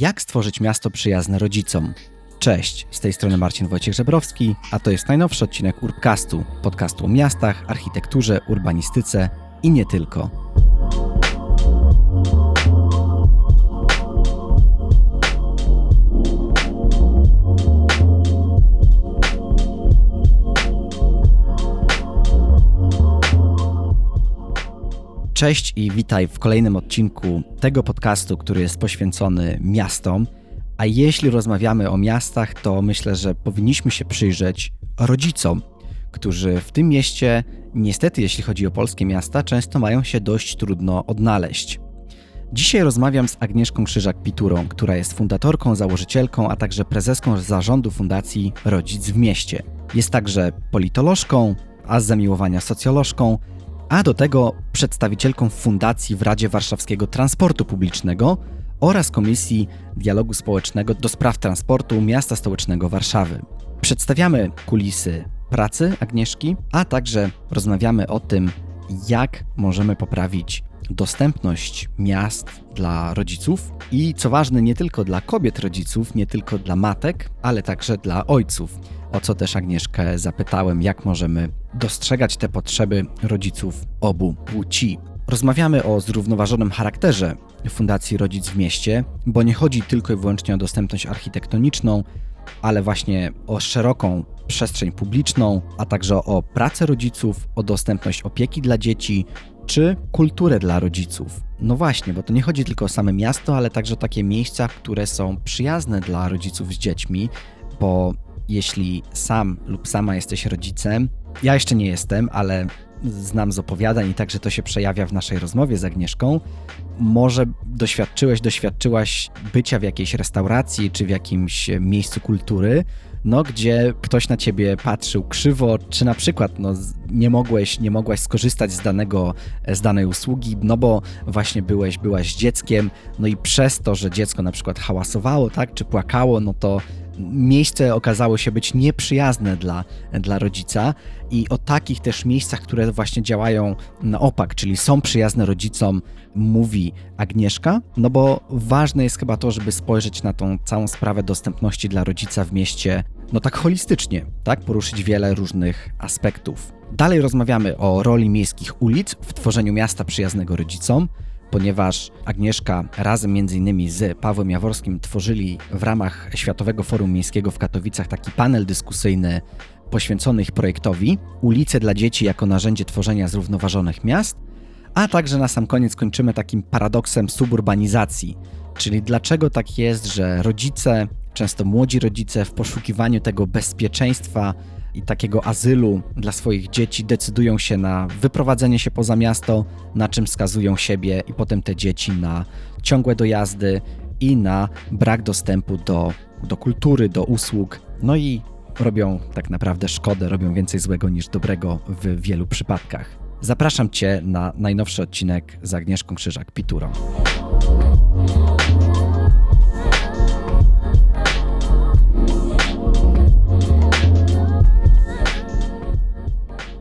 Jak stworzyć miasto przyjazne rodzicom? Cześć, z tej strony Marcin Wojciech Żebrowski, a to jest najnowszy odcinek Urbcastu, podcastu o miastach, architekturze, urbanistyce i nie tylko. Cześć i witaj w kolejnym odcinku tego podcastu, który jest poświęcony miastom. A jeśli rozmawiamy o miastach, to myślę, że powinniśmy się przyjrzeć rodzicom, którzy w tym mieście, niestety, jeśli chodzi o polskie miasta, często mają się dość trudno odnaleźć. Dzisiaj rozmawiam z Agnieszką Krzyżak-Piturą, która jest fundatorką, założycielką, a także prezeską zarządu Fundacji Rodzic w Mieście. Jest także politolożką, a z zamiłowania socjolożką, a do tego przedstawicielką Fundacji w Radzie Warszawskiego Transportu Publicznego oraz Komisji Dialogu Społecznego do spraw transportu Miasta Stołecznego Warszawy. Przedstawiamy kulisy pracy Agnieszki, a także rozmawiamy o tym, jak możemy poprawić dostępność miast dla rodziców i co ważne, nie tylko dla kobiet rodziców, nie tylko dla matek, ale także dla ojców. O co też Agnieszkę zapytałem, jak możemy dostrzegać te potrzeby rodziców obu płci. Rozmawiamy o zrównoważonym charakterze Fundacji Rodzic w Mieście, bo nie chodzi tylko i wyłącznie o dostępność architektoniczną, ale właśnie o szeroką przestrzeń publiczną, a także o pracę rodziców, o dostępność opieki dla dzieci, czy kulturę dla rodziców. No właśnie, bo to nie chodzi tylko o same miasto, ale także takie miejsca, które są przyjazne dla rodziców z dziećmi, bo jeśli sam lub sama jesteś rodzicem, ja jeszcze nie jestem, ale znam z opowiadań i także to się przejawia w naszej rozmowie z Agnieszką, może doświadczyłeś, doświadczyłaś bycia w jakiejś restauracji czy w jakimś miejscu kultury, no, gdzie ktoś na ciebie patrzył krzywo, czy na przykład no, nie, mogłeś, nie mogłaś skorzystać z, danego, z danej usługi, no bo właśnie byłeś, byłaś dzieckiem, no i przez to, że dziecko na przykład hałasowało, tak, czy płakało, no to miejsce okazało się być nieprzyjazne dla, dla rodzica i o takich też miejscach, które właśnie działają na opak, czyli są przyjazne rodzicom, mówi Agnieszka, no bo ważne jest chyba to, żeby spojrzeć na tą całą sprawę dostępności dla rodzica w mieście, no tak holistycznie, tak, poruszyć wiele różnych aspektów. Dalej rozmawiamy o roli miejskich ulic w tworzeniu miasta przyjaznego rodzicom, ponieważ Agnieszka razem m.in. z Pawłem Jaworskim tworzyli w ramach Światowego Forum Miejskiego w Katowicach taki panel dyskusyjny poświęcony ich projektowi Ulice dla dzieci jako narzędzie tworzenia zrównoważonych miast, a także na sam koniec kończymy takim paradoksem suburbanizacji, czyli dlaczego tak jest, że rodzice, często młodzi rodzice w poszukiwaniu tego bezpieczeństwa i takiego azylu dla swoich dzieci decydują się na wyprowadzenie się poza miasto, na czym skazują siebie i potem te dzieci na ciągłe dojazdy i na brak dostępu do, do kultury, do usług. No i robią tak naprawdę szkodę, robią więcej złego niż dobrego w wielu przypadkach. Zapraszam Cię na najnowszy odcinek z Agnieszką Krzyżak-Piturą.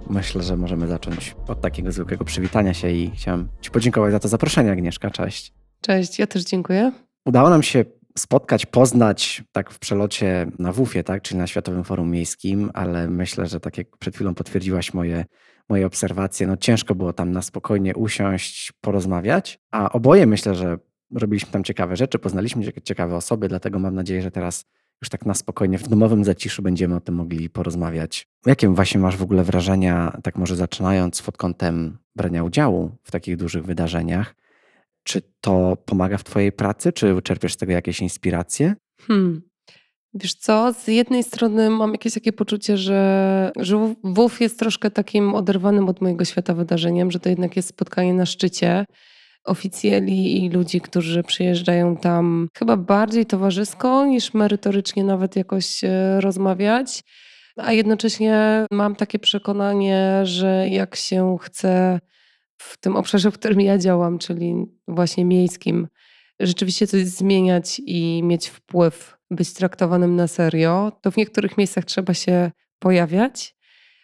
Myślę, że możemy zacząć od takiego zwykłego przywitania się i chciałem Ci podziękować za to zaproszenie, Agnieszka. Cześć. Cześć, ja też dziękuję. Udało nam się spotkać, poznać tak w przelocie na WUFie, tak, czyli na Światowym Forum Miejskim, ale myślę, że tak jak przed chwilą potwierdziłaś moje, moje obserwacje, no ciężko było tam na spokojnie usiąść, porozmawiać, a oboje myślę, że robiliśmy tam ciekawe rzeczy, poznaliśmy ciekawe osoby, dlatego mam nadzieję, że teraz już tak na spokojnie w domowym zaciszu będziemy o tym mogli porozmawiać. Jakie właśnie masz w ogóle wrażenia, tak może zaczynając pod kątem brania udziału w takich dużych wydarzeniach? Czy to pomaga w Twojej pracy? Czy czerpiesz z tego jakieś inspiracje? Hmm. Wiesz co, z jednej strony mam jakieś takie poczucie, że, że WUF jest troszkę takim oderwanym od mojego świata wydarzeniem, że to jednak jest spotkanie na szczycie oficjeli i ludzi, którzy przyjeżdżają tam chyba bardziej towarzysko niż merytorycznie nawet jakoś e, rozmawiać. A jednocześnie mam takie przekonanie, że jak się chce w tym obszarze, w którym ja działam, czyli właśnie miejskim, rzeczywiście coś zmieniać i mieć wpływ, być traktowanym na serio, to w niektórych miejscach trzeba się pojawiać,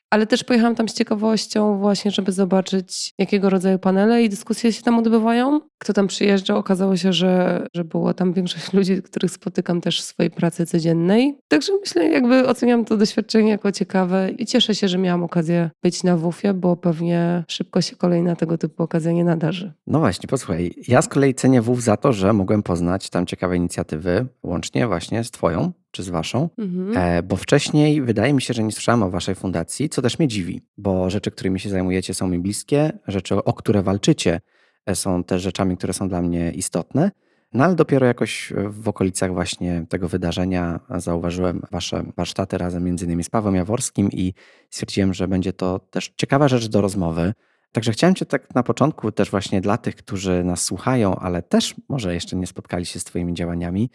ale też pojechałam tam z ciekawością właśnie, żeby zobaczyć jakiego rodzaju panele i dyskusje się tam odbywają. Kto tam przyjeżdża, okazało się, że, że było tam większość ludzi, których spotykam też w swojej pracy codziennej. Także myślę, jakby oceniam to doświadczenie jako ciekawe i cieszę się, że miałam okazję być na WUF-ie, bo pewnie szybko się kolejna tego typu okazja nie nadarzy. No właśnie, posłuchaj, ja z kolei cenię WUF za to, że mogłem poznać tam ciekawe inicjatywy, łącznie właśnie z twoją, czy z waszą, mhm. E, bo wcześniej wydaje mi się, że nie słyszałem o waszej fundacji, co też mnie dziwi, bo rzeczy, którymi się zajmujecie są mi bliskie, rzeczy, o które walczycie e, są też rzeczami, które są dla mnie istotne. No ale dopiero jakoś w okolicach właśnie tego wydarzenia zauważyłem wasze warsztaty razem między innymi z Pawłem Jaworskim i stwierdziłem, że będzie to też ciekawa rzecz do rozmowy. Także chciałem Cię tak na początku też właśnie dla tych, którzy nas słuchają, ale też może jeszcze nie spotkali się z Twoimi działaniami,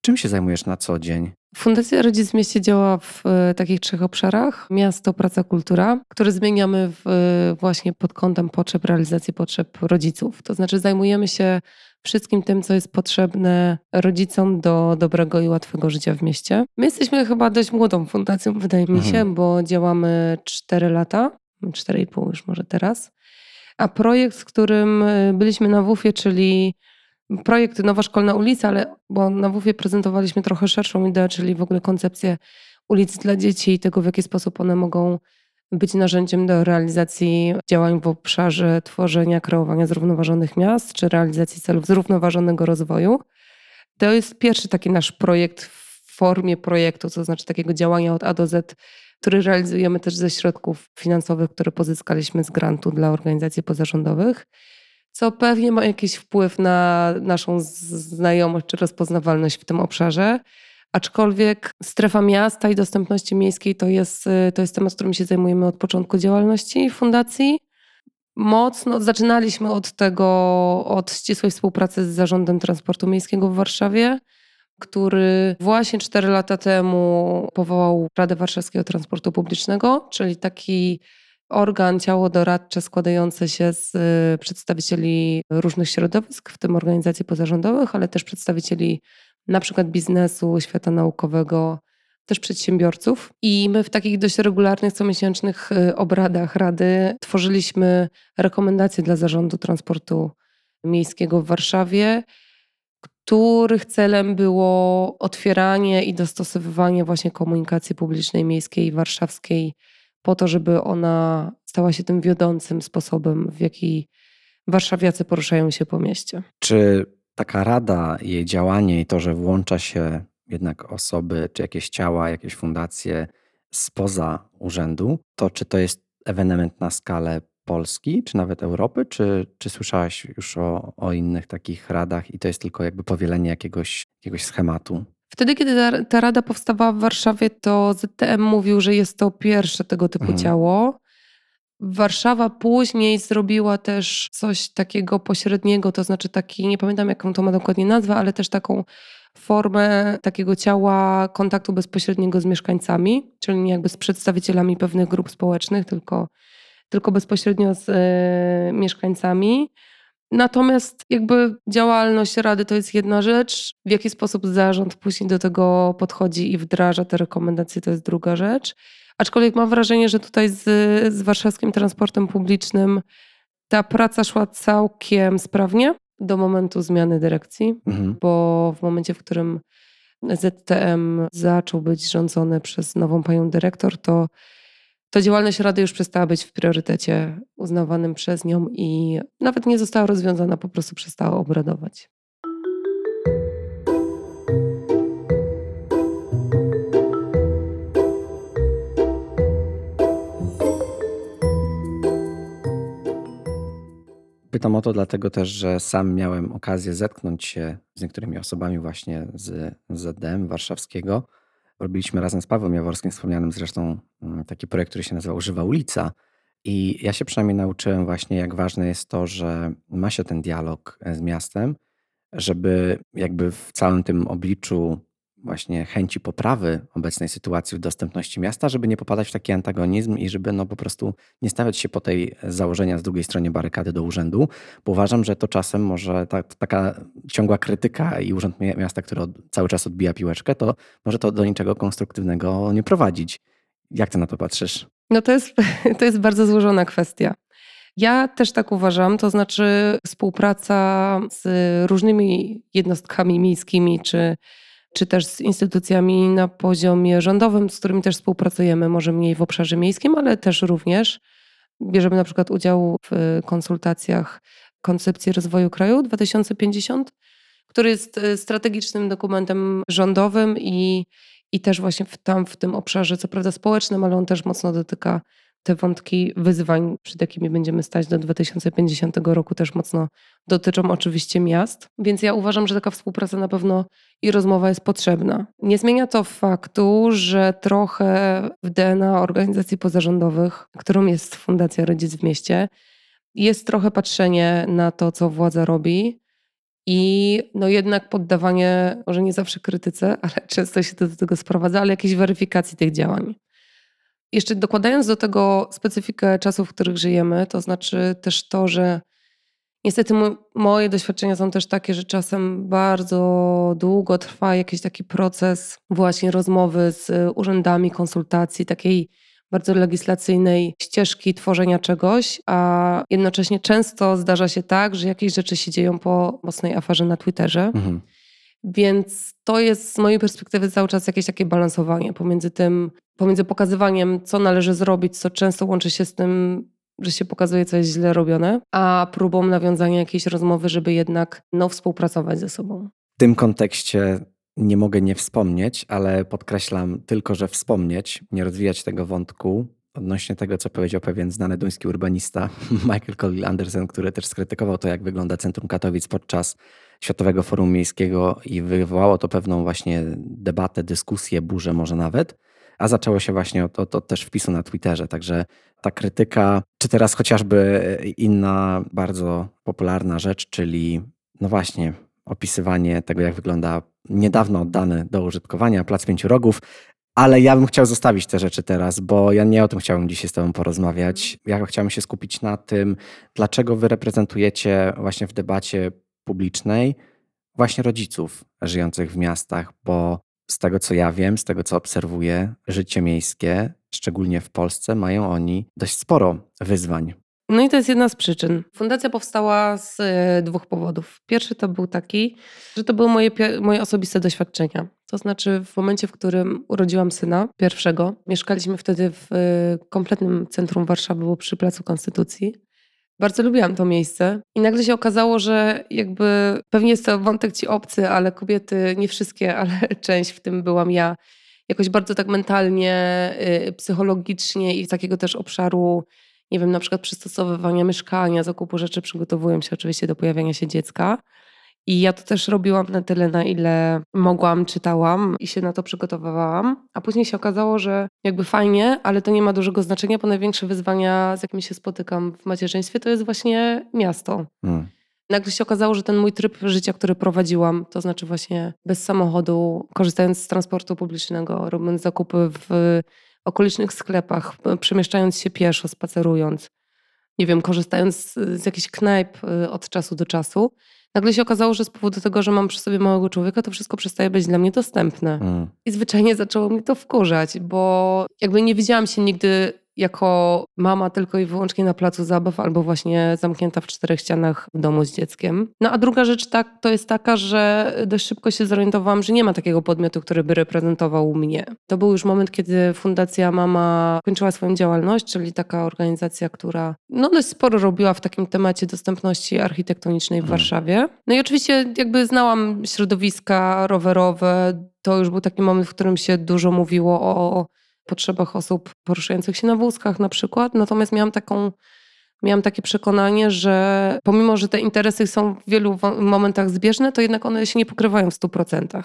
Czym się zajmujesz na co dzień? Fundacja Rodzic w Mieście działa w e, takich trzech obszarach. Miasto, praca, kultura, które zmieniamy w, e, właśnie pod kątem potrzeb, realizacji potrzeb rodziców. To znaczy zajmujemy się wszystkim tym, co jest potrzebne rodzicom do dobrego i łatwego życia w mieście. My jesteśmy chyba dość młodą fundacją, wydaje mi się, mhm. bo działamy 4 lata, 4,5 już może teraz. A projekt, w którym e, byliśmy na WUF-ie, czyli projekt Nowa Szkolna Ulica, ale bo na WUF-ie prezentowaliśmy trochę szerszą ideę, czyli w ogóle koncepcję ulic dla dzieci i tego, w jaki sposób one mogą być narzędziem do realizacji działań w obszarze tworzenia, kreowania zrównoważonych miast, czy realizacji celów zrównoważonego rozwoju. To jest pierwszy taki nasz projekt w formie projektu, to znaczy takiego działania od A do Z, który realizujemy też ze środków finansowych, które pozyskaliśmy z grantu dla organizacji pozarządowych co pewnie ma jakiś wpływ na naszą znajomość czy rozpoznawalność w tym obszarze. Aczkolwiek strefa miasta i dostępności miejskiej to jest, y, to jest temat, którym się zajmujemy od początku działalności fundacji. Mocno zaczynaliśmy od tego, od ścisłej współpracy z Zarządem Transportu Miejskiego w Warszawie, który właśnie cztery lata temu powołał Radę Warszawskiego Transportu Publicznego, czyli taki organ, ciało doradcze składające się z y, przedstawicieli różnych środowisk, w tym organizacji pozarządowych, ale też przedstawicieli na przykład biznesu, świata naukowego, też przedsiębiorców. I my w takich dość regularnych, comiesięcznych y, obradach Rady tworzyliśmy rekomendacje dla Zarządu Transportu Miejskiego w Warszawie, których celem było otwieranie i dostosowywanie właśnie komunikacji publicznej miejskiej warszawskiej po to, żeby ona stała się tym wiodącym sposobem, w jaki warszawiacy poruszają się po mieście. Czy taka rada, jej działanie i to, że włącza się jednak osoby, czy jakieś ciała, jakieś fundacje spoza urzędu, to czy to jest ewenement na skalę Polski, czy nawet Europy, czy, czy słyszałaś już o, o innych takich radach i to jest tylko jakby powielenie jakiegoś, jakiegoś schematu? Wtedy, kiedy ta, rada powstawała w Warszawie, to ZTM mówił, że jest to pierwsze tego typu mhm. ciało. Warszawa później zrobiła też coś takiego pośredniego, to znaczy taki, nie pamiętam jaką to ma dokładnie nazwę, ale też taką formę takiego ciała kontaktu bezpośredniego z mieszkańcami, czyli nie jakby z przedstawicielami pewnych grup społecznych, tylko, tylko bezpośrednio z y, mieszkańcami. Natomiast jakby działalność Rady to jest jedna rzecz, w jaki sposób zarząd później do tego podchodzi i wdraża te rekomendacje to jest druga rzecz. Aczkolwiek mam wrażenie, że tutaj z, z warszawskim transportem publicznym ta praca szła całkiem sprawnie do momentu zmiany dyrekcji, mhm. bo w momencie, w którym ZTM zaczął być rządzony przez nową panią dyrektor, to to działalność Rady już przestała być w priorytecie uznawanym przez nią i nawet nie została rozwiązana, po prostu przestała obradować. Pytam o to dlatego też, że sam miałem okazję zetknąć się z niektórymi osobami właśnie z ZDM warszawskiego robiliśmy razem z Pawłem Jaworskim, wspomnianym zresztą, mm, taki projekt, który się nazywał Żywa Ulica. I ja się przynajmniej nauczyłem właśnie, jak ważne jest to, że ma się ten dialog e, z miastem, żeby jakby w całym tym obliczu właśnie chęci poprawy obecnej sytuacji w dostępności miasta, żeby nie popadać w taki antagonizm i żeby no po prostu nie stawiać się po tej założenia z drugiej stronie barykady do urzędu, bo uważam, że to czasem może ta, taka ciągła krytyka i urząd miasta, który od, cały czas odbija piłeczkę, to może to do niczego konstruktywnego nie prowadzić. Jak ty na to patrzysz? No to jest, to jest bardzo złożona kwestia. Ja też tak uważam, to znaczy współpraca z różnymi jednostkami miejskimi, czy, czy też z instytucjami na poziomie rządowym, z którymi też współpracujemy, może mniej w obszarze miejskim, ale też również. Bierzemy na przykład udział w konsultacjach koncepcji rozwoju kraju 2050, który jest e, strategicznym dokumentem rządowym i, i też właśnie w, tam w tym obszarze, co prawda społecznym, ale on też mocno dotyka te wątki wyzwań, przed jakimi będziemy stać do 2050 roku, też mocno dotyczą oczywiście miast. Więc ja uważam, że taka współpraca na pewno i rozmowa jest potrzebna. Nie zmienia to faktu, że trochę w DNA organizacji pozarządowych, którą jest Fundacja Rodzic w Mieście, jest trochę patrzenie na to, co władza robi. I no jednak poddawanie, może nie zawsze krytyce, ale często się to do tego sprowadza, ale jakiejś weryfikacji tych działań. Jeszcze dokładając do tego specyfikę czasów, w których żyjemy, to znaczy też to, że niestety moje doświadczenia są też takie, że czasem bardzo długo trwa jakiś taki proces właśnie rozmowy z urzędami, konsultacji, takiej bardzo legislacyjnej ścieżki tworzenia czegoś, a jednocześnie często zdarza się tak, że jakieś rzeczy się dzieją po mocnej aferze na Twitterze. Mhm. Więc to jest z mojej perspektywy cały czas jakieś takie balansowanie pomiędzy tym, pomiędzy pokazywaniem, co należy zrobić, co często łączy się z tym, że się pokazuje, co jest źle robione, a próbą nawiązania jakiejś rozmowy, żeby jednak no, współpracować ze sobą. W tym kontekście nie mogę nie wspomnieć, ale podkreślam tylko, że wspomnieć, nie rozwijać tego wątku odnośnie tego, co powiedział pewien znany duński urbanista Michael Collill Andersen, który też skrytykował to, jak wygląda centrum Katowic podczas Światowego Forum Miejskiego i wywołało to pewną właśnie debatę, dyskusję, burzę może nawet, a zaczęło się właśnie od, od, od też wpisu na Twitterze, także ta krytyka, czy teraz chociażby inna bardzo popularna rzecz, czyli no właśnie opisywanie tego, jak wygląda niedawno oddany do użytkowania Plac Pięciu Rogów, ale ja bym chciał zostawić te rzeczy teraz, bo ja nie o tym chciałbym dzisiaj z Tobą porozmawiać. Ja chciałbym się skupić na tym, dlaczego Wy reprezentujecie właśnie w debacie publicznej właśnie rodziców żyjących w miastach, bo z tego co ja wiem, z tego co obserwuję, życie miejskie, szczególnie w Polsce, mają oni dość sporo wyzwań. No i to jest jedna z przyczyn. Fundacja powstała z e, dwóch powodów. Pierwszy to był taki, że to były moje, moje osobiste doświadczenia. To znaczy, w momencie, w którym urodziłam syna pierwszego, mieszkaliśmy wtedy w e, kompletnym centrum Warszawy, było przy Placu Konstytucji. Bardzo lubiłam to miejsce i nagle się okazało, że jakby pewnie jest to wątek ci obcy, ale kobiety, nie wszystkie, ale część w tym byłam ja, jakoś bardzo tak mentalnie, e, psychologicznie i z takiego też obszaru nie wiem, na przykład przystosowywania mieszkania, zakupu rzeczy, przygotowują się oczywiście do pojawiania się dziecka. I ja to też robiłam na tyle, na ile mogłam, czytałam i się na to przygotowywałam. A później się okazało, że jakby fajnie, ale to nie ma dużego znaczenia, bo największe wyzwania, z jakimi się spotykam w macierzyństwie, to jest właśnie miasto. Hmm. Nagle się okazało, że ten mój tryb życia, który prowadziłam, to znaczy właśnie bez samochodu, korzystając z transportu publicznego, robiąc zakupy w okolicznych sklepach, przemieszczając się pieszo, spacerując, nie wiem, korzystając z, z jakichś knajp y, od czasu do czasu, nagle się okazało, że z powodu tego, że mam przy sobie małego człowieka, to wszystko przestaje być dla mnie dostępne. Mm. I zwyczajnie zaczęło mnie to wkurzać, bo jakby nie widziałam się nigdy jako mama tylko i wyłącznie na placu zabaw albo właśnie zamknięta w czterech ścianach w domu z dzieckiem. No a druga rzecz tak, to jest taka, że dość szybko się zorientowałam, że nie ma takiego podmiotu, który by reprezentował mnie. To był już moment, kiedy Fundacja Mama kończyła swoją działalność, czyli taka organizacja, która no dość sporo robiła w takim temacie dostępności architektonicznej w hmm. Warszawie. No i oczywiście jakby znałam środowiska rowerowe, to już był taki moment, w którym się dużo mówiło o potrzebach osób poruszających się na wózkach na przykład. Natomiast miałam taką miałam takie przekonanie, że pomimo, że te interesy są w wielu momentach zbieżne, to jednak one się nie pokrywają w 100%.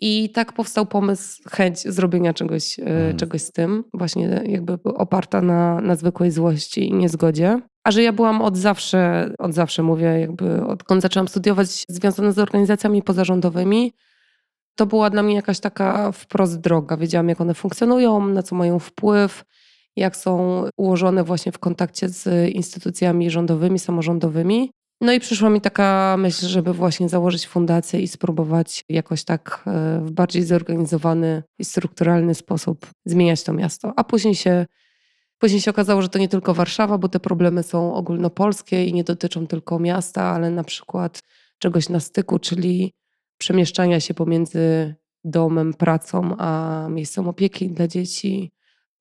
I tak powstał pomysł, chęć zrobienia czegoś, hmm. czegoś z tym, właśnie jakby oparta na, na zwykłej złości i niezgodzie. A że ja byłam od zawsze, od zawsze mówię, jakby odkąd zaczęłam studiować związane z organizacjami pozarządowymi, to była dla mnie jakaś taka wprost droga. Wiedziałam, jak one funkcjonują, na co mają wpływ, jak są ułożone właśnie w kontakcie z instytucjami rządowymi, samorządowymi. No i przyszła mi taka myśl, żeby właśnie założyć fundację i spróbować jakoś tak e, w bardziej zorganizowany i strukturalny sposób zmieniać to miasto. A później się, później się okazało, że to nie tylko Warszawa, bo te problemy są ogólnopolskie i nie dotyczą tylko miasta, ale na przykład czegoś na styku, czyli przemieszczania się pomiędzy domem, pracą, a miejscem opieki dla dzieci.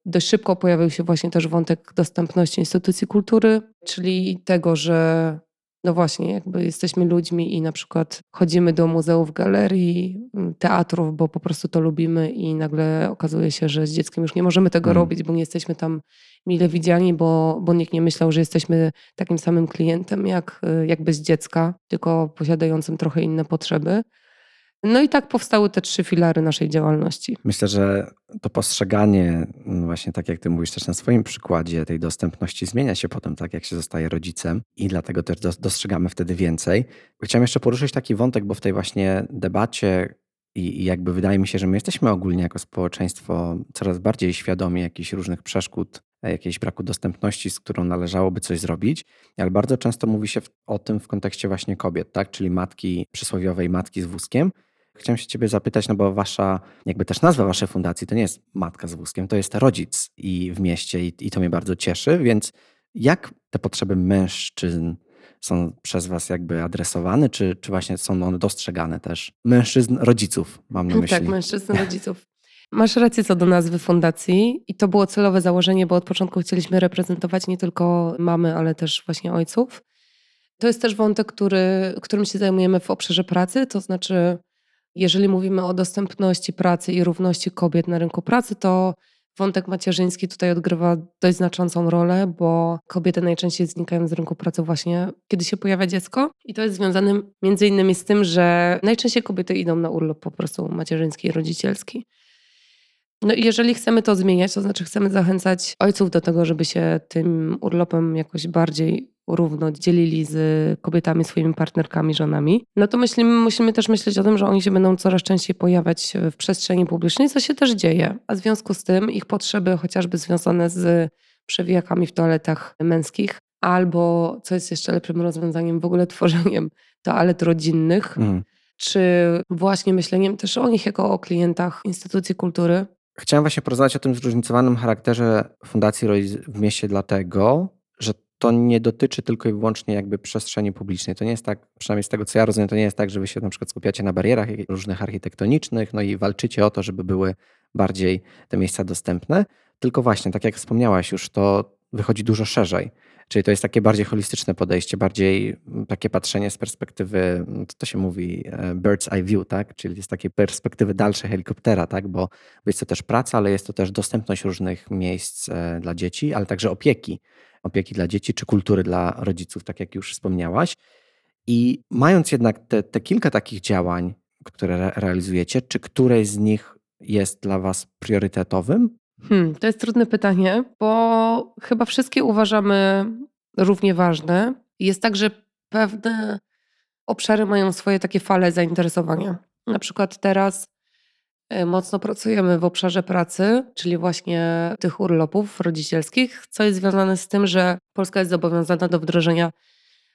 Dość szybko pojawił się właśnie też wątek dostępności instytucji kultury, czyli tego, że no właśnie, jakby jesteśmy ludźmi i na przykład chodzimy do muzeów, galerii, mm, teatrów, bo po prostu to lubimy i nagle okazuje się, że z dzieckiem już nie możemy tego hmm. robić, bo nie jesteśmy tam mile widziani, bo, bo nikt nie myślał, że jesteśmy takim samym klientem jak, jak bez dziecka, tylko posiadającym trochę inne potrzeby. No i tak powstały te trzy filary naszej działalności. Myślę, że to postrzeganie, no właśnie tak jak ty mówisz też na swoim przykładzie, tej dostępności zmienia się potem, tak jak się zostaje rodzicem i dlatego też dostrzegamy wtedy więcej. Chciałem jeszcze poruszyć taki wątek, bo w tej właśnie debacie i, jakby wydaje mi się, że my jesteśmy ogólnie jako społeczeństwo coraz bardziej świadomi jakichś różnych przeszkód, e, jakiejś braku dostępności, z którą należałoby coś zrobić, ale bardzo często mówi się o tym w kontekście właśnie kobiet, tak? czyli matki przysłowiowej, matki z wózkiem, Chciałem się ciebie zapytać, no bo wasza, jakby też nazwa waszej fundacji to nie jest matka z wózkiem, to jest rodzic i w mieście i, i to mnie bardzo cieszy, więc jak te potrzeby mężczyzn są przez was jakby adresowane, czy, czy właśnie są one dostrzegane też? Mężczyzn, rodziców mam na tak, myśli. Tak, mężczyzn, rodziców. Masz rację co do nazwy fundacji i to było celowe założenie, bo od początku chcieliśmy reprezentować nie tylko mamy, ale też właśnie ojców. To jest też wątek, który, którym się zajmujemy w obszarze pracy, to znaczy jeżeli mówimy o dostępności pracy i równości kobiet na rynku pracy, to wątek macierzyński tutaj odgrywa dość znaczącą rolę, bo kobiety najczęściej znikają z rynku pracy właśnie, kiedy się pojawia dziecko. I to jest związane między innymi z tym, że najczęściej kobiety idą na urlop po prostu macierzyński i rodzicielski. No i jeżeli chcemy to zmieniać, to znaczy chcemy zachęcać ojców do tego, żeby się tym urlopem jakoś bardziej równo dzielili z kobietami, swoimi partnerkami, żonami, no to myślimy, musimy też myśleć o tym, że oni się będą coraz częściej pojawiać w przestrzeni publicznej, co się też dzieje. A w związku z tym ich potrzeby, chociażby związane z przewijakami w toaletach męskich, albo, co jest jeszcze lepszym rozwiązaniem, w ogóle tworzeniem toalet rodzinnych, mm. czy właśnie myśleniem też o nich jako o klientach instytucji kultury. Chciałem właśnie porozmawiać o tym zróżnicowanym charakterze Fundacji Rodzic w mieście, dlatego, że to nie dotyczy tylko i wyłącznie jakby przestrzeni publicznej. To nie jest tak, przynajmniej z tego co ja rozumiem, to nie jest tak, że wy się na przykład skupiacie na barierach różnych architektonicznych, no i walczycie o to, żeby były bardziej te miejsca dostępne, tylko właśnie, tak jak wspomniałaś już, to wychodzi dużo szerzej. Czyli to jest takie bardziej holistyczne podejście, bardziej mm, takie patrzenie z perspektywy, mm, to się mówi e, bird's eye view, tak? Czyli z takiej perspektywy dalszej helikoptera, tak? Bo jest to też praca, ale jest to też dostępność różnych miejsc e, dla dzieci, ale także opieki opieki dla dzieci czy kultury dla rodziców, tak jak już wspomniałaś. I mając jednak te, te kilka takich działań, które re realizujecie, czy któreś z nich jest dla Was priorytetowym? Hmm, to jest trudne pytanie, bo chyba wszystkie uważamy równie ważne. Jest tak, że pewne obszary mają swoje takie fale zainteresowania. Na przykład teraz E, mocno pracujemy w obszarze pracy, czyli właśnie tych urlopów rodzicielskich, co jest związane z tym, że Polska jest zobowiązana do wdrożenia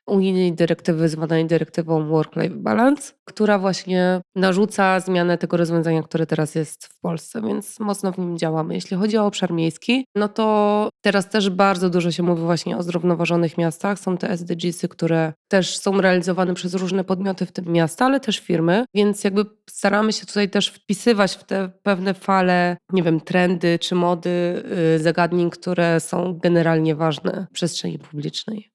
unijnej dyrektywy zwanej dyrektywą Work-Life Balance, która właśnie narzuca zmianę tego rozwiązania, które teraz jest w Polsce, więc mocno w nim działamy. Jeśli chodzi o obszar miejski, no to teraz też bardzo dużo się mówi właśnie o zrównoważonych miastach. Są te SDGsy, które też są realizowane przez różne podmioty, w tym miasta, ale też firmy, więc jakby staramy się tutaj też wpisywać w te pewne fale, nie wiem, trendy czy mody, y, zagadnień, które są generalnie ważne w przestrzeni publicznej.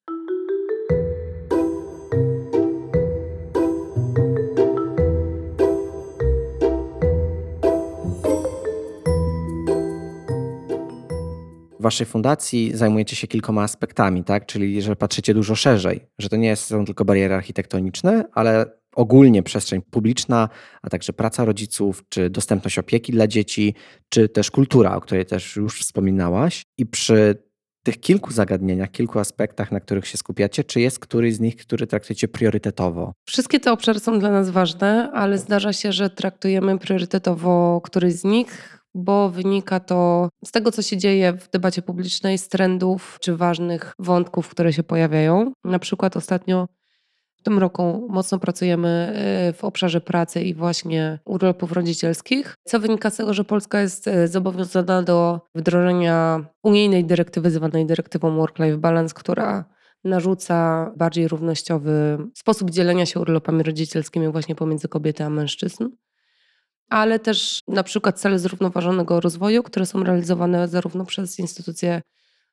Waszej fundacji zajmujecie się kilkoma aspektami, tak? Czyli że patrzycie dużo szerzej, że to nie są tylko bariery architektoniczne, ale ogólnie przestrzeń publiczna, a także praca rodziców, czy dostępność opieki dla dzieci, czy też kultura, o której też już wspominałaś. I przy tych kilku zagadnieniach, kilku aspektach, na których się skupiacie, czy jest któryś z nich, który traktujecie priorytetowo? Wszystkie te obszary są dla nas ważne, ale zdarza się, że traktujemy priorytetowo któryś z nich, bo wynika to z tego, co się dzieje w debacie publicznej, z trendów czy ważnych wątków, które się pojawiają. Na przykład ostatnio tym roku mocno pracujemy y, w obszarze pracy i właśnie urlopów rodzicielskich, co wynika z tego, że Polska jest y, zobowiązana do wdrożenia unijnej dyrektywy zwanej dyrektywą Work-Life Balance, która narzuca bardziej równościowy sposób dzielenia się urlopami rodzicielskimi właśnie pomiędzy kobiety a mężczyzn ale też na przykład cele zrównoważonego rozwoju, które są realizowane zarówno przez instytucje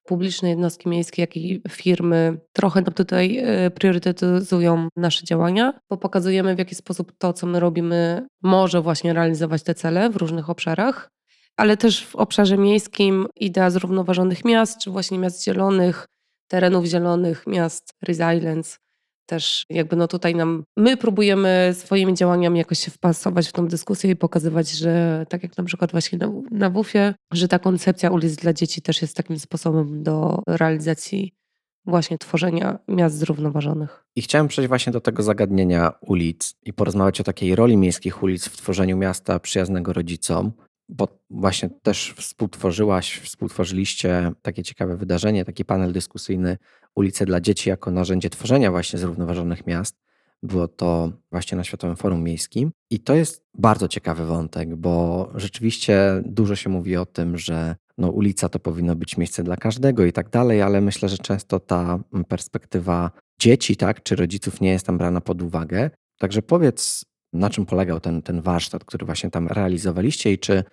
publiczne, jednostki miejskie, jak i firmy. Trochę tutaj e, priorytetyzują nasze działania, bo pokazujemy w jaki sposób to, co my robimy, może właśnie realizować te cele w różnych obszarach, ale też w obszarze miejskim idea zrównoważonych miast, czy właśnie miast zielonych, terenów zielonych, miast resilience, też jakby no tutaj nam, my próbujemy swoimi działaniami jakoś się wpasować w tą dyskusję i pokazywać, że tak jak na przykład właśnie na, na WUF-ie, że ta koncepcja ulic dla dzieci też jest takim sposobem do realizacji właśnie tworzenia miast zrównoważonych. I chciałem przejść właśnie do tego zagadnienia ulic i porozmawiać o takiej roli miejskich ulic w tworzeniu miasta przyjaznego rodzicom, bo właśnie też współtworzyłaś, współtworzyliście takie ciekawe wydarzenie, taki panel dyskusyjny ulice dla dzieci jako narzędzie tworzenia właśnie zrównoważonych miast. Było to właśnie na Światowym Forum Miejskim. I to jest bardzo ciekawy wątek, bo rzeczywiście dużo się mówi o tym, że no, ulica to powinno być miejsce dla każdego i tak dalej, ale myślę, że często ta perspektywa dzieci, tak, czy rodziców nie jest tam brana pod uwagę. Także powiedz, na czym polegał ten, ten warsztat, który właśnie tam realizowaliście i czy,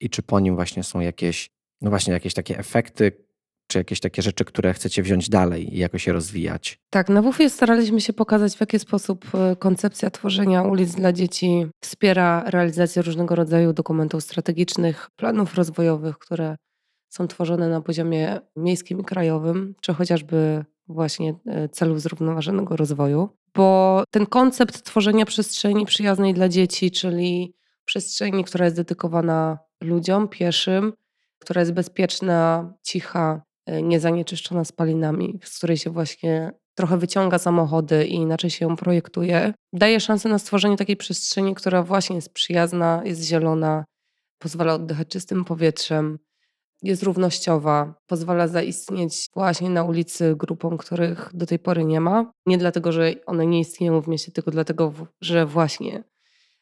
i czy po nim właśnie są jakieś, no właśnie jakieś takie efekty, czy jakieś takie rzeczy, które chcecie wziąć dalej i jakoś je rozwijać? Tak, na WUF staraliśmy się pokazać, w jaki sposób e, koncepcja tworzenia ulic dla dzieci wspiera realizację różnego rodzaju dokumentów strategicznych, planów rozwojowych, które są tworzone na poziomie miejskim i krajowym, czy chociażby właśnie e, celów zrównoważonego rozwoju. Bo ten koncept tworzenia przestrzeni przyjaznej dla dzieci, czyli przestrzeni, która jest dedykowana ludziom, pieszym, która jest bezpieczna, cicha, niezanieczyszczona spalinami, z której się właśnie trochę wyciąga samochody i inaczej się ją projektuje, daje szansę na stworzenie takiej przestrzeni, która właśnie jest przyjazna, jest zielona, pozwala oddychać czystym powietrzem, jest równościowa, pozwala zaistnieć właśnie na ulicy grupom, których do tej pory nie ma. Nie dlatego, że one nie istnieją w mieście, tylko dlatego, że właśnie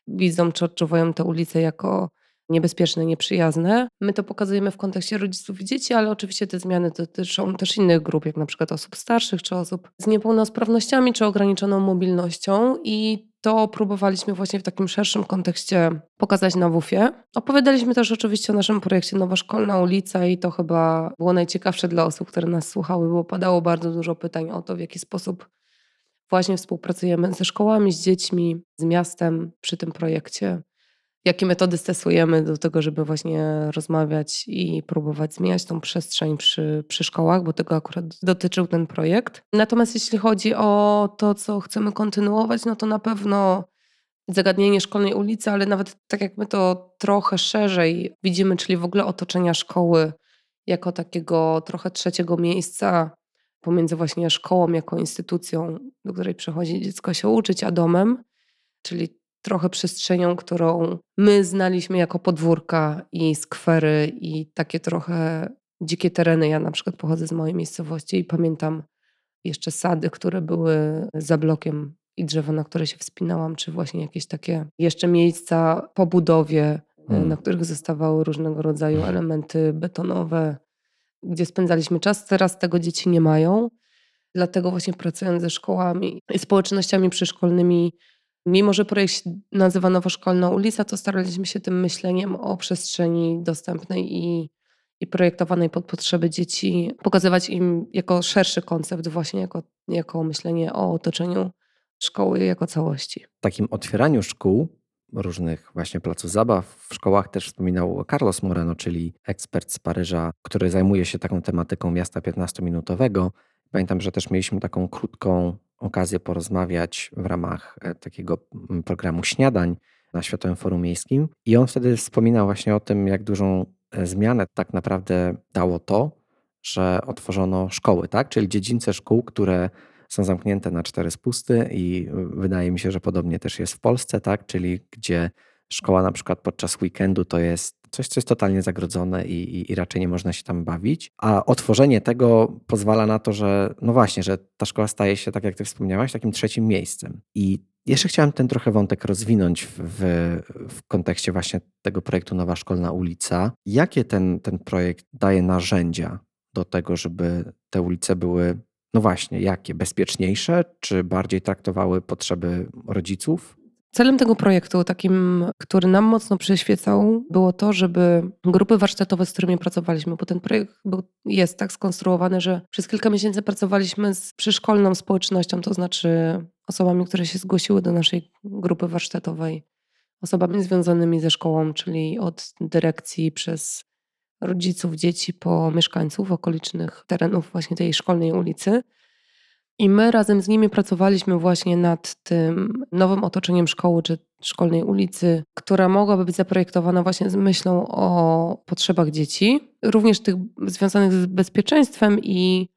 widzą czy odczuwają te ulice jako niebezpieczne, nieprzyjazne. My to pokazujemy w kontekście rodziców i dzieci, ale oczywiście te zmiany dotyczą też innych grup, jak na przykład osób starszych, czy osób z niepełnosprawnościami, czy ograniczoną mobilnością i to próbowaliśmy właśnie w takim szerszym kontekście pokazać na WUF-ie. Opowiadaliśmy też oczywiście o naszym projekcie Nowa Szkolna Ulica i to chyba było najciekawsze dla osób, które nas słuchały, bo padało bardzo dużo pytań o to, w jaki sposób właśnie współpracujemy ze szkołami, z dziećmi, z miastem przy tym projekcie jakie metody stosujemy do tego, żeby właśnie rozmawiać i próbować zmieniać tą przestrzeń przy, przy szkołach, bo tego akurat dotyczył ten projekt. Natomiast jeśli chodzi o to, co chcemy kontynuować, no to na pewno zagadnienie szkolnej ulicy, ale nawet tak jak my to trochę szerzej widzimy, czyli w ogóle otoczenia szkoły jako takiego trochę trzeciego miejsca pomiędzy właśnie szkołą jako instytucją, do której przychodzi dziecko się uczyć, a domem, czyli trochę przestrzenią, którą my znaliśmy jako podwórka i skwery i takie trochę dzikie tereny. Ja na przykład pochodzę z małej miejscowości i pamiętam jeszcze sady, które były za blokiem i drzewa, na które się wspinałam, czy właśnie jakieś takie jeszcze miejsca po budowie, hmm. na których zostawały różnego rodzaju elementy betonowe, gdzie spędzaliśmy czas. Teraz tego dzieci nie mają. Dlatego właśnie pracując ze szkołami i społecznościami przyszkolnymi Mimo, że projekt nazywa Nowoszkolna ulica, to staraliśmy się tym myśleniem o przestrzeni dostępnej i, i projektowanej pod potrzeby dzieci pokazywać im jako szerszy koncept, właśnie jako, jako myślenie o otoczeniu szkoły jako całości. Takim otwieraniu szkół, różnych właśnie placów zabaw w szkołach też wspominał Carlos Moreno, czyli ekspert z Paryża, który zajmuje się taką tematyką miasta 15-minutowego. Pamiętam, że też mieliśmy taką krótką okazję porozmawiać w ramach e, takiego mm, programu śniadań na Światowym Forum Miejskim. I on wtedy wspominał właśnie o tym, jak dużą e, zmianę tak naprawdę dało to, że otworzono szkoły, tak? Czyli dziedzińce szkół, które są zamknięte na cztery spusty i e, wydaje mi się, że podobnie też jest w Polsce, tak? Czyli gdzie szkoła na przykład podczas weekendu to jest coś, co jest totalnie zagrodzone i, i, i raczej nie można się tam bawić. A otworzenie tego pozwala na to, że no właśnie, że ta szkoła staje się, tak jak ty wspomniałaś, takim trzecim miejscem. I jeszcze chciałem ten trochę wątek rozwinąć w, w, kontekście właśnie tego projektu Nowa Szkolna Ulica. Jakie ten, ten projekt daje narzędzia do tego, żeby te ulice były, no właśnie, jakie? Bezpieczniejsze, czy bardziej traktowały potrzeby rodziców? Celem tego projektu, takim, który nam mocno przyświecał, było to, żeby grupy warsztatowe, z którymi pracowaliśmy, bo ten projekt był, jest tak skonstruowany, że przez kilka miesięcy pracowaliśmy z przyszkolną społecznością, to znaczy osobami, które się zgłosiły do naszej grupy warsztatowej, osobami związanymi ze szkołą, czyli od dyrekcji przez rodziców, dzieci po mieszkańców okolicznych terenów właśnie tej szkolnej ulicy. I my razem z nimi pracowaliśmy właśnie nad tym nowym otoczeniem szkoły czy szkolnej ulicy, która mogłaby być zaprojektowana właśnie z myślą o potrzebach dzieci, również tych związanych z bezpieczeństwem i,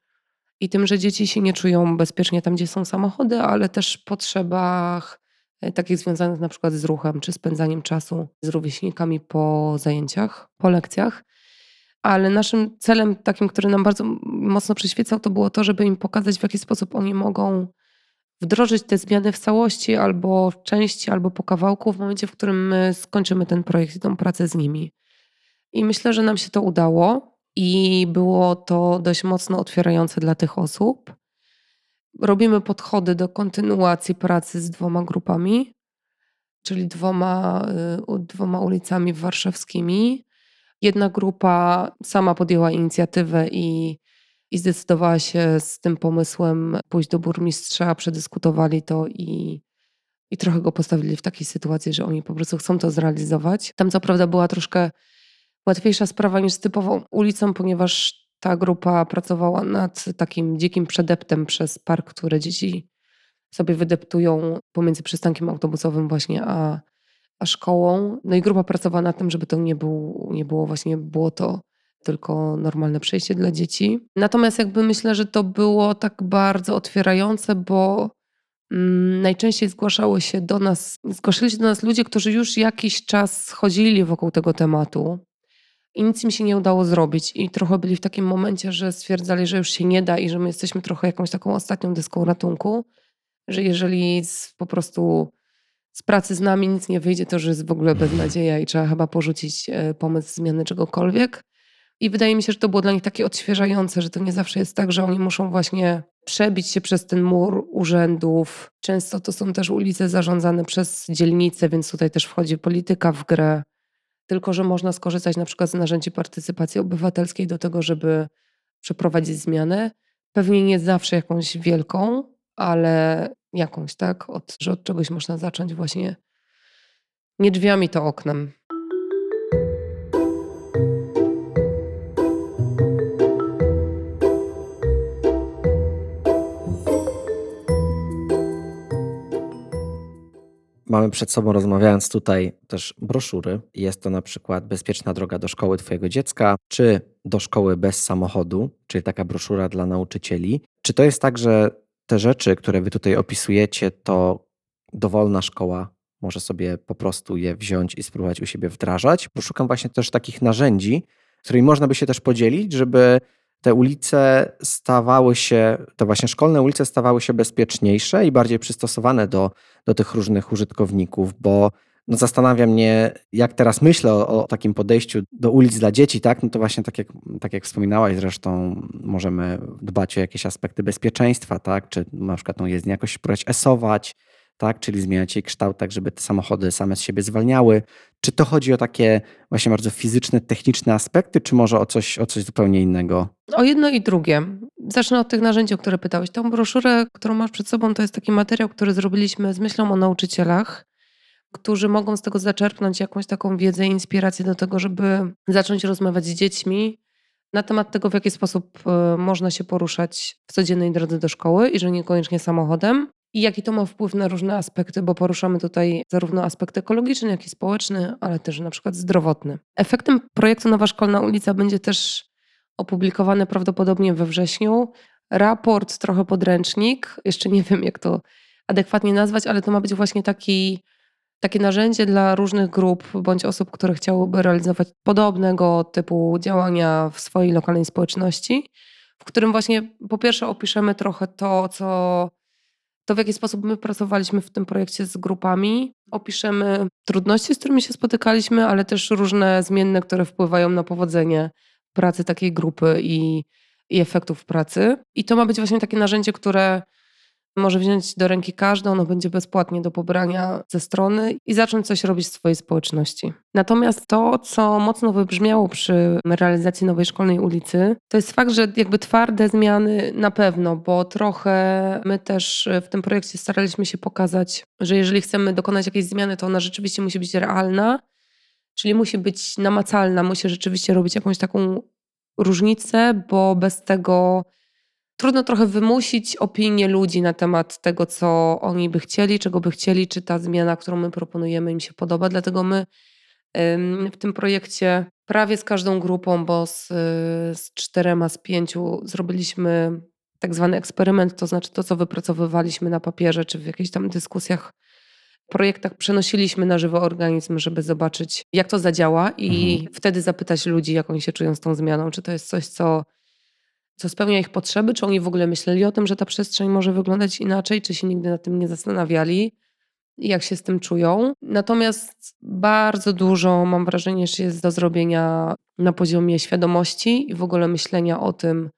i tym, że dzieci się nie czują bezpiecznie tam, gdzie są samochody, ale też potrzebach e, takich związanych na przykład z ruchem czy spędzaniem czasu z rówieśnikami po zajęciach, po lekcjach ale naszym celem takim, który nam bardzo mocno przyświecał, to było to, żeby im pokazać, w jaki sposób oni mogą wdrożyć te zmiany w całości, albo w części, albo po kawałku, w momencie, w którym my skończymy ten projekt i tą pracę z nimi. I myślę, że nam się to udało i było to dość mocno otwierające dla tych osób. Robimy podchody do kontynuacji pracy z dwoma grupami, czyli dwoma, y, dwoma ulicami warszawskimi Jedna grupa sama podjęła inicjatywę i, i zdecydowała się z tym pomysłem pójść do burmistrza, przedyskutowali to i, i trochę go postawili w takiej sytuacji, że oni po prostu chcą to zrealizować. Tam co prawda była troszkę łatwiejsza sprawa niż z typową ulicą, ponieważ ta grupa pracowała nad takim dzikim przedeptem przez park, które dzieci sobie wydeptują pomiędzy przystankiem autobusowym właśnie a a szkołą. No i grupa pracowała nad tym, żeby to nie, był, nie było właśnie było to tylko normalne przejście dla dzieci. Natomiast jakby myślę, że to było tak bardzo otwierające, bo mm, najczęściej zgłaszały się do nas, zgłaszali się do nas ludzie, którzy już jakiś czas chodzili wokół tego tematu i nic im się nie udało zrobić i trochę byli w takim momencie, że stwierdzali, że już się nie da i że my jesteśmy trochę jakąś taką ostatnią deską ratunku, że jeżeli po prostu z pracy z nami nic nie wyjdzie, to że jest w ogóle beznadzieja i trzeba chyba porzucić e, pomysł zmiany czegokolwiek. I wydaje mi się, że to było dla nich takie odświeżające, że to nie zawsze jest tak, że oni muszą właśnie przebić się przez ten mur urzędów. Często to są też ulice zarządzane przez dzielnice, więc tutaj też wchodzi polityka w grę. Tylko, że można skorzystać na przykład z narzędzi partycypacji obywatelskiej do tego, żeby przeprowadzić zmianę. Pewnie nie zawsze jakąś wielką, ale jakąś, tak? Od, że od czegoś można zacząć właśnie nie drzwiami, to oknem. Mamy przed sobą, rozmawiając tutaj, też broszury. Jest to na przykład Bezpieczna droga do szkoły Twojego dziecka, czy do szkoły bez samochodu, czyli taka broszura dla nauczycieli. Czy to jest tak, że te rzeczy, które wy tutaj opisujecie, to dowolna szkoła może sobie po prostu je wziąć i spróbować u siebie wdrażać. Poszukam właśnie też takich narzędzi, którymi można by się też podzielić, żeby te ulice stawały się, te właśnie szkolne ulice stawały się bezpieczniejsze i bardziej przystosowane do, do tych różnych użytkowników, bo no zastanawia mnie, jak teraz myślę o, o, takim podejściu do ulic dla dzieci, tak? No to właśnie tak jak, tak jak wspominałaś zresztą, możemy dbać o jakieś aspekty bezpieczeństwa, tak? Czy na przykład tą jezdnię jakoś próbować esować, tak? Czyli zmieniać jej kształt tak, żeby te samochody same z siebie zwalniały. Czy to chodzi o takie właśnie bardzo fizyczne, techniczne aspekty, czy może o coś, o coś zupełnie innego? O jedno i drugie. Zacznę od tych narzędzi, o które pytałeś. Tą broszurę, którą masz przed sobą, to jest taki materiał, który zrobiliśmy z myślą o nauczycielach którzy mogą z tego zaczerpnąć jakąś taką wiedzę i inspirację do tego, żeby zacząć rozmawiać z dziećmi na temat tego, w jaki sposób e, można się poruszać w codziennej drodze do szkoły i że niekoniecznie samochodem. I jaki to ma wpływ na różne aspekty, bo poruszamy tutaj zarówno aspekt ekologiczny, jak i społeczny, ale też na przykład zdrowotny. Efektem projektu Nowa Szkolna Ulica będzie też opublikowany prawdopodobnie we wrześniu raport, trochę podręcznik. Jeszcze nie wiem, jak to adekwatnie nazwać, ale to ma być właśnie taki takie narzędzie dla różnych grup bądź osób, które chciałyby realizować podobnego typu działania w swojej lokalnej społeczności, w którym właśnie po pierwsze opiszemy trochę to, co to w jaki sposób my pracowaliśmy w tym projekcie z grupami. Opiszemy trudności, z którymi się spotykaliśmy, ale też różne zmienne, które wpływają na powodzenie pracy takiej grupy i, i efektów pracy. I to ma być właśnie takie narzędzie, które może wziąć do ręki każdy, ono będzie bezpłatnie do pobrania ze strony i zacząć coś robić w swojej społeczności. Natomiast to, co mocno wybrzmiało przy realizacji Nowej Szkolnej Ulicy, to jest fakt, że jakby twarde zmiany na pewno, bo trochę my też w tym projekcie staraliśmy się pokazać, że jeżeli chcemy dokonać jakiejś zmiany, to ona rzeczywiście musi być realna, czyli musi być namacalna, musi rzeczywiście robić jakąś taką różnicę, bo bez tego trudno trochę wymusić opinię ludzi na temat tego, co oni by chcieli, czego by chcieli, czy ta zmiana, którą my proponujemy, im się podoba. Dlatego my w tym projekcie prawie z każdą grupą, bo z, z czterema, z pięciu zrobiliśmy tak zwany eksperyment, to znaczy to, co wypracowywaliśmy na papierze, czy w jakichś tam dyskusjach, projektach przenosiliśmy na żywy organizm, żeby zobaczyć, jak to zadziała i mhm. wtedy zapytać ludzi, jak oni się czują z tą zmianą, czy to jest coś, co co spełnia ich potrzeby, czy oni w ogóle myśleli o tym, że ta przestrzeń może wyglądać inaczej, czy się nigdy nad tym nie zastanawiali, jak się z tym czują. Natomiast bardzo dużo mam wrażenie, że jest do zrobienia na poziomie świadomości i w ogóle myślenia o tym,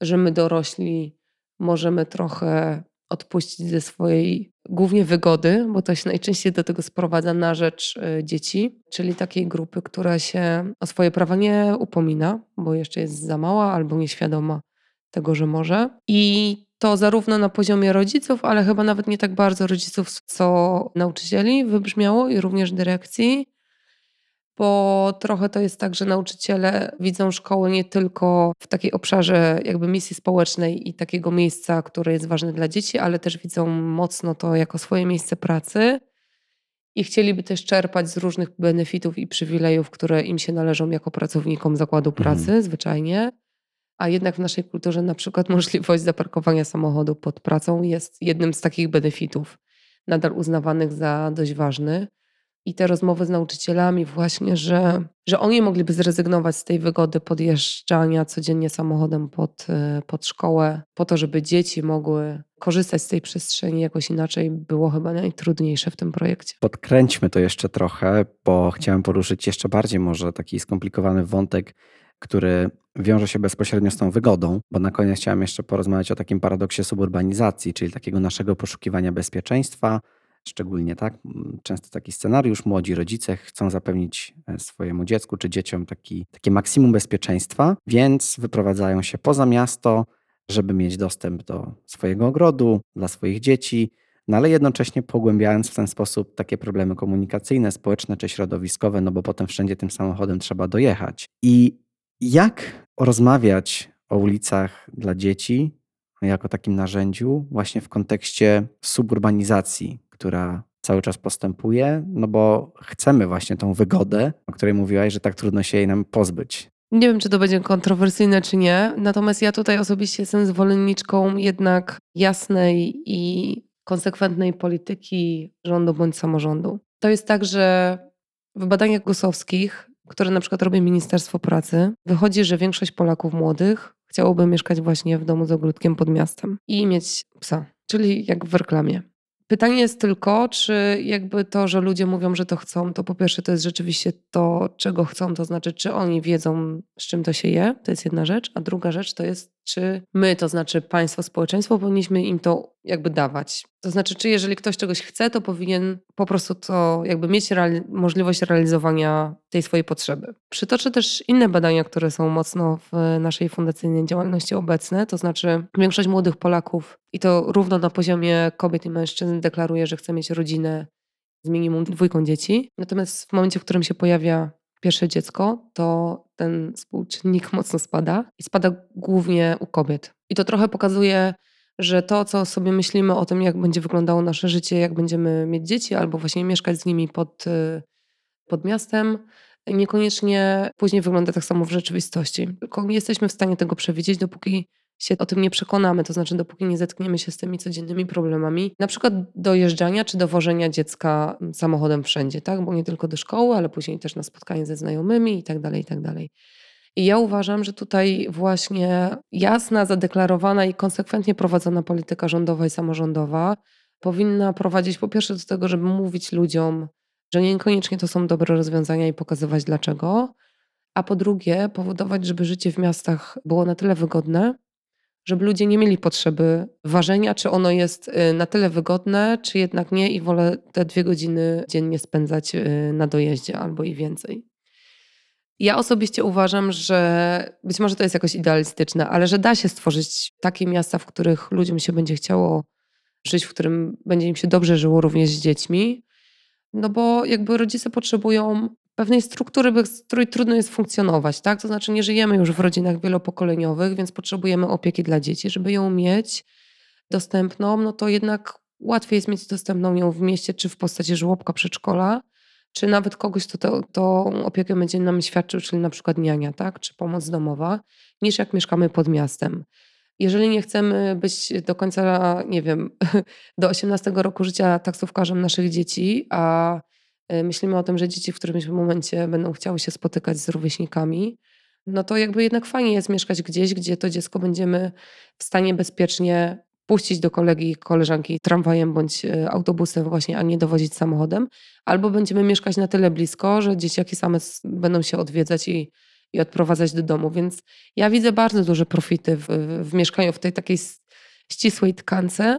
że my dorośli możemy trochę odpuścić ze swojej głównie wygody, bo to się najczęściej do tego sprowadza na rzecz y, dzieci, czyli takiej grupy, która się o swoje prawa nie upomina, bo jeszcze jest za mała albo nieświadoma tego, że może. I to zarówno na poziomie rodziców, ale chyba nawet nie tak bardzo rodziców, co nauczycieli wybrzmiało i również dyrekcji bo trochę to jest tak, że nauczyciele widzą szkołę nie tylko w takiej obszarze jakby misji społecznej i takiego miejsca, które jest ważne dla dzieci, ale też widzą mocno to jako swoje miejsce pracy i chcieliby też czerpać z różnych benefitów i przywilejów, które im się należą jako pracownikom zakładu mhm. pracy mhm. zwyczajnie. A jednak w naszej kulturze na przykład możliwość zaparkowania samochodu pod pracą jest jednym z takich benefitów, nadal uznawanych za dość ważny i te rozmowy z nauczycielami właśnie, że, że oni mogliby zrezygnować z tej wygody podjeżdżania codziennie samochodem pod, e, pod szkołę, po to, żeby dzieci mogły korzystać z tej przestrzeni jakoś inaczej, było chyba najtrudniejsze w tym projekcie. Podkręćmy to jeszcze trochę, bo chciałem poruszyć jeszcze bardziej może taki skomplikowany wątek, który wiąże się bezpośrednio z tą wygodą, bo na koniec chciałem jeszcze porozmawiać o takim paradoksie suburbanizacji, czyli takiego naszego poszukiwania bezpieczeństwa, Szczególnie tak, często taki scenariusz, młodzi rodzice chcą zapewnić e, swojemu dziecku czy dzieciom taki, takie maksimum bezpieczeństwa, więc wyprowadzają się poza miasto, żeby mieć dostęp do swojego ogrodu, dla swoich dzieci, no ale jednocześnie pogłębiając w ten sposób takie problemy komunikacyjne, społeczne czy środowiskowe, no bo potem wszędzie tym samochodem trzeba dojechać. I jak rozmawiać o ulicach dla dzieci jako takim narzędziu właśnie w kontekście suburbanizacji która cały czas postępuje, no bo chcemy właśnie tą wygodę, o której mówiłaś, że tak trudno się jej nam pozbyć. Nie wiem, czy to będzie kontrowersyjne, czy nie. Natomiast ja tutaj osobiście jestem zwolenniczką jednak jasnej i konsekwentnej polityki rządu bądź samorządu. To jest tak, że w badaniach gusowskich, które na przykład robi Ministerstwo Pracy, wychodzi, że większość Polaków młodych chciałoby mieszkać właśnie w domu z ogródkiem pod miastem i mieć psa, czyli jak w reklamie. Pytanie jest tylko, czy jakby to, że ludzie mówią, że to chcą, to po pierwsze to jest rzeczywiście to, czego chcą, to znaczy, czy oni wiedzą, z czym to się je, to jest jedna rzecz, a druga rzecz to jest, czy my, to znaczy państwo, społeczeństwo, powinniśmy im to jakby dawać. To znaczy, czy jeżeli ktoś czegoś chce, to powinien po prostu to jakby mieć reali możliwość realizowania tej swojej potrzeby. Przytoczę też inne badania, które są mocno w naszej fundacyjnej działalności obecne, to znaczy większość młodych Polaków i to równo na poziomie kobiet i mężczyzn deklaruje, że chce mieć rodzinę z minimum dwójką dzieci. Natomiast w momencie, w którym się pojawia pierwsze dziecko, to ten współczynnik mocno spada i spada głównie u kobiet. I to trochę pokazuje, że to, co sobie myślimy o tym, jak będzie wyglądało nasze życie, jak będziemy mieć dzieci, albo właśnie mieszkać z nimi pod, y, pod miastem, niekoniecznie później wygląda tak samo w rzeczywistości. Tylko nie jesteśmy w stanie tego przewidzieć, dopóki się o tym nie przekonamy, to znaczy dopóki nie zetkniemy się z tymi codziennymi problemami, na przykład dojeżdżania czy dowożenia dziecka samochodem wszędzie, tak? Bo nie tylko do szkoły, ale później też na spotkanie ze znajomymi i tak dalej, i tak dalej. I ja uważam, że tutaj właśnie jasna, zadeklarowana i konsekwentnie prowadzona polityka rządowa i samorządowa powinna prowadzić po pierwsze do tego, żeby mówić ludziom, że niekoniecznie to są dobre rozwiązania i pokazywać dlaczego, a po drugie powodować, żeby życie w miastach było na tyle wygodne, żeby ludzie nie mieli potrzeby ważenia, czy ono jest y, na tyle wygodne, czy jednak nie i wolę te dwie godziny dziennie spędzać y, na dojeździe albo i więcej. Ja osobiście uważam, że być może to jest jakoś idealistyczne, ale że da się stworzyć takie miasta, w których ludziom się będzie chciało żyć, w którym będzie im się dobrze żyło również z dziećmi. No bo jakby rodzice potrzebują pewnej struktury, bez której trudno jest funkcjonować, tak? To znaczy nie żyjemy już w rodzinach wielopokoleniowych, więc potrzebujemy opieki dla dzieci. Żeby ją mieć dostępną, no to jednak łatwiej jest mieć dostępną ją w mieście, czy w postaci żłobka, przedszkola, czy nawet kogoś, kto to, tą opiekę będzie nam świadczył, czyli na przykład niania, tak? czy pomoc domowa, niż jak mieszkamy pod miastem. Jeżeli nie chcemy być do końca, nie wiem, do 18 roku życia taksówkarzem naszych dzieci, a myślimy o tym, że dzieci w którymś momencie będą chciały się spotykać z rówieśnikami, no to jakby jednak fajnie jest mieszkać gdzieś, gdzie to dziecko będziemy w stanie bezpiecznie puścić do kolegi, koleżanki tramwajem bądź y, autobusem właśnie, a nie dowozić samochodem. Albo będziemy mieszkać na tyle blisko, że dzieciaki same będą się odwiedzać i i odprowadzać do domu. Więc ja widzę bardzo duże profity w, w mieszkaniu w tej takiej ścisłej tkance.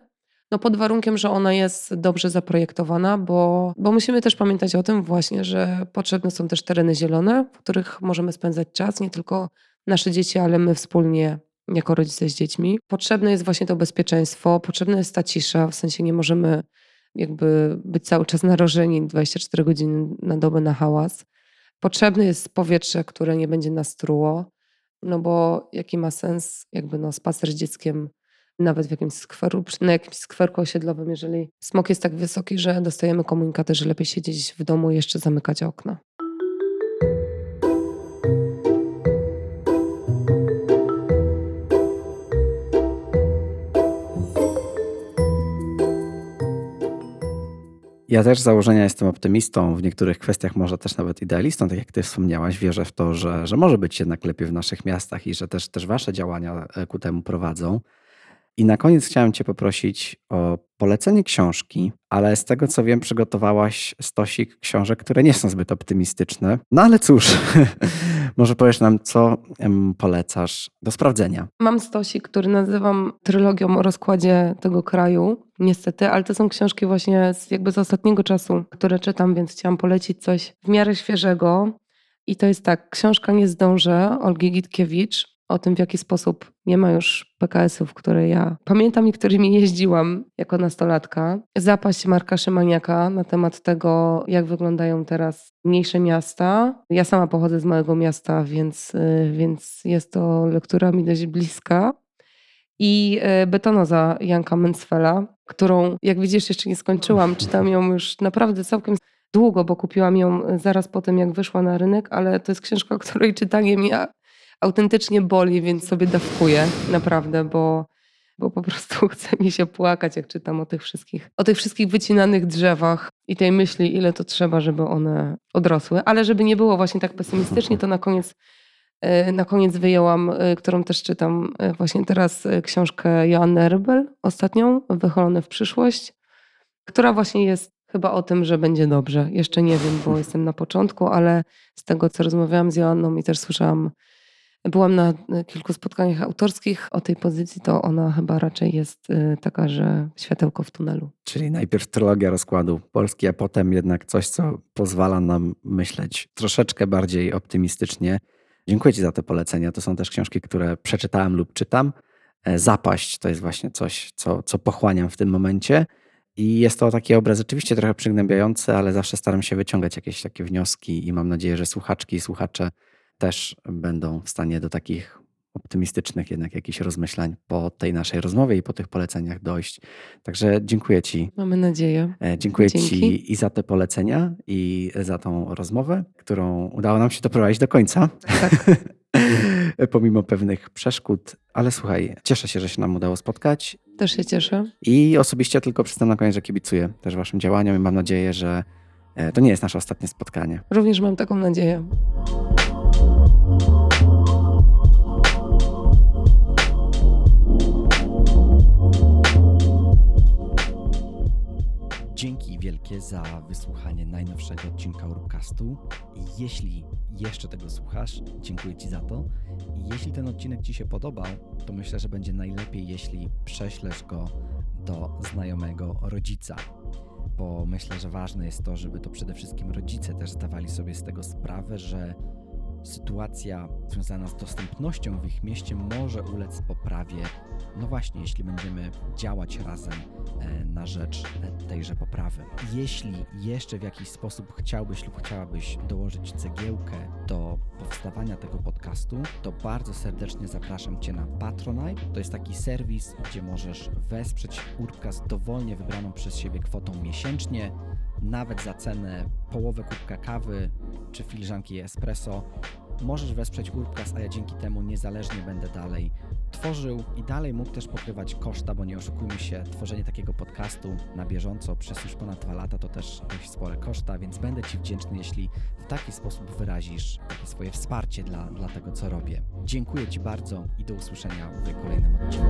No pod warunkiem, że ona jest dobrze zaprojektowana, bo, bo musimy też pamiętać o tym właśnie, że potrzebne są też tereny zielone, w których możemy spędzać czas, nie tylko nasze dzieci, ale my wspólnie jako rodzice z dziećmi. Potrzebne jest właśnie to bezpieczeństwo, potrzebna jest ta cisza, w sensie nie możemy jakby być cały czas narażeni 24 godziny na dobę na hałas. Potrzebne jest powietrze, które nie będzie nas truło, no bo jaki ma sens jakby no spacer z dzieckiem nawet w jakimś skweru, na jakimś skwerku osiedlowym, jeżeli smog jest tak wysoki, że dostajemy komunikaty, że lepiej siedzieć w domu i jeszcze zamykać okna. Ja też z założenia jestem optymistą, w niektórych kwestiach może też nawet idealistą, tak jak ty wspomniałaś. Wierzę w to, że, że może być jednak lepiej w naszych miastach i że też, też wasze działania e, ku temu prowadzą. I na koniec chciałem Cię poprosić o polecenie książki, ale z tego co wiem, przygotowałaś stosik książek, które nie są zbyt optymistyczne. No ale cóż, może powiesz nam, co polecasz do sprawdzenia. Mam stosik, który nazywam trylogią o rozkładzie tego kraju, niestety, ale to są książki właśnie z, jakby z ostatniego czasu, które czytam, więc chciałam polecić coś w miarę świeżego. I to jest tak, książka Nie zdążę Olgi Gitkiewicz o tym, w jaki sposób nie ma już PKS-ów, które ja pamiętam i którymi jeździłam jako nastolatka. Zapaść Marka Szymaniaka na temat tego, jak wyglądają teraz mniejsze miasta. Ja sama pochodzę z małego miasta, więc, y, więc jest to lektura mi dość bliska. I y, Betonoza Janka Mencfela, którą, jak widzisz, jeszcze nie skończyłam. Czytam ją już naprawdę całkiem długo, bo kupiłam ją zaraz po tym, jak wyszła na rynek, ale to jest książka, której czytanie mi autentycznie boli, więc sobie dawkuję naprawdę, bo, bo po prostu chce mi się płakać, jak czytam o tych wszystkich, o tych wszystkich wycinanych drzewach i tej myśli, ile to trzeba, żeby one odrosły. Ale żeby nie było właśnie tak pesymistycznie, to na koniec e, na koniec wyjęłam, e, którą też czytam e, właśnie teraz, książkę Joanny Rybel, ostatnią, Wychylone w przyszłość, która właśnie jest chyba o tym, że będzie dobrze. Jeszcze nie wiem, bo jestem na początku, ale z tego, co rozmawiałam z Joanną i też słyszałam Byłam na kilku spotkaniach autorskich o tej pozycji, to ona chyba raczej jest y, taka, że światełko w tunelu. Czyli najpierw trylogia rozkładu Polski, a potem jednak coś, co pozwala nam myśleć troszeczkę bardziej optymistycznie. Dziękuję Ci za te polecenia. To są też książki, które przeczytałem lub czytam. E, Zapaść to jest właśnie coś, co, co pochłaniam w tym momencie. I jest to taki obraz rzeczywiście trochę przygnębiający, ale zawsze staram się wyciągać jakieś takie wnioski i mam nadzieję, że słuchaczki i słuchacze też będą w stanie do takich optymistycznych jednak jakichś rozmyślań po tej naszej rozmowie i po tych poleceniach dojść. Także dziękuję Ci. Mamy nadzieję. E, dziękuję Dzięki. Ci i za te polecenia, i za tą rozmowę, którą udało nam się doprowadzić do końca. Tak. pomimo pewnych przeszkód. Ale słuchaj, cieszę się, że się nam udało spotkać. Też się cieszę. I osobiście tylko przyznam na koniec, że kibicuję też waszym działaniom i mam nadzieję, że e, to nie jest nasze ostatnie spotkanie. Również mam taką nadzieję. Dzięki wielkie za wysłuchanie najnowszego odcinka Urubcastu. Jeśli jeszcze tego słuchasz, dziękuję Ci za to. Jeśli ten odcinek Ci się podobał, to myślę, że będzie najlepiej, jeśli prześlesz go do znajomego rodzica. Bo myślę, że ważne jest to, żeby to przede wszystkim rodzice też zdawali sobie z tego sprawę, że sytuacja związana z dostępnością w ich mieście może ulec poprawie. No właśnie, jeśli będziemy działać razem e, na rzecz e, tejże poprawy. Jeśli jeszcze w jakiś sposób chciałbyś lub chciałabyś dołożyć cegiełkę do powstawania tego podcastu, to bardzo serdecznie zapraszam Cię na Patronite. To jest taki serwis, gdzie możesz wesprzeć Urbcast dowolnie wybraną przez siebie kwotą miesięcznie nawet za cenę połowę kubka kawy czy filiżanki espresso możesz wesprzeć Urbcast, a ja dzięki temu niezależnie będę dalej tworzył i dalej mógł też pokrywać koszta, bo nie oszukujmy się, tworzenie takiego podcastu na bieżąco przez już ponad dwa lata to też dość spore koszta, więc będę Ci wdzięczny, jeśli w taki sposób wyrazisz takie swoje wsparcie dla, dla tego, co robię. Dziękuję Ci bardzo i do usłyszenia w kolejnym odcinku.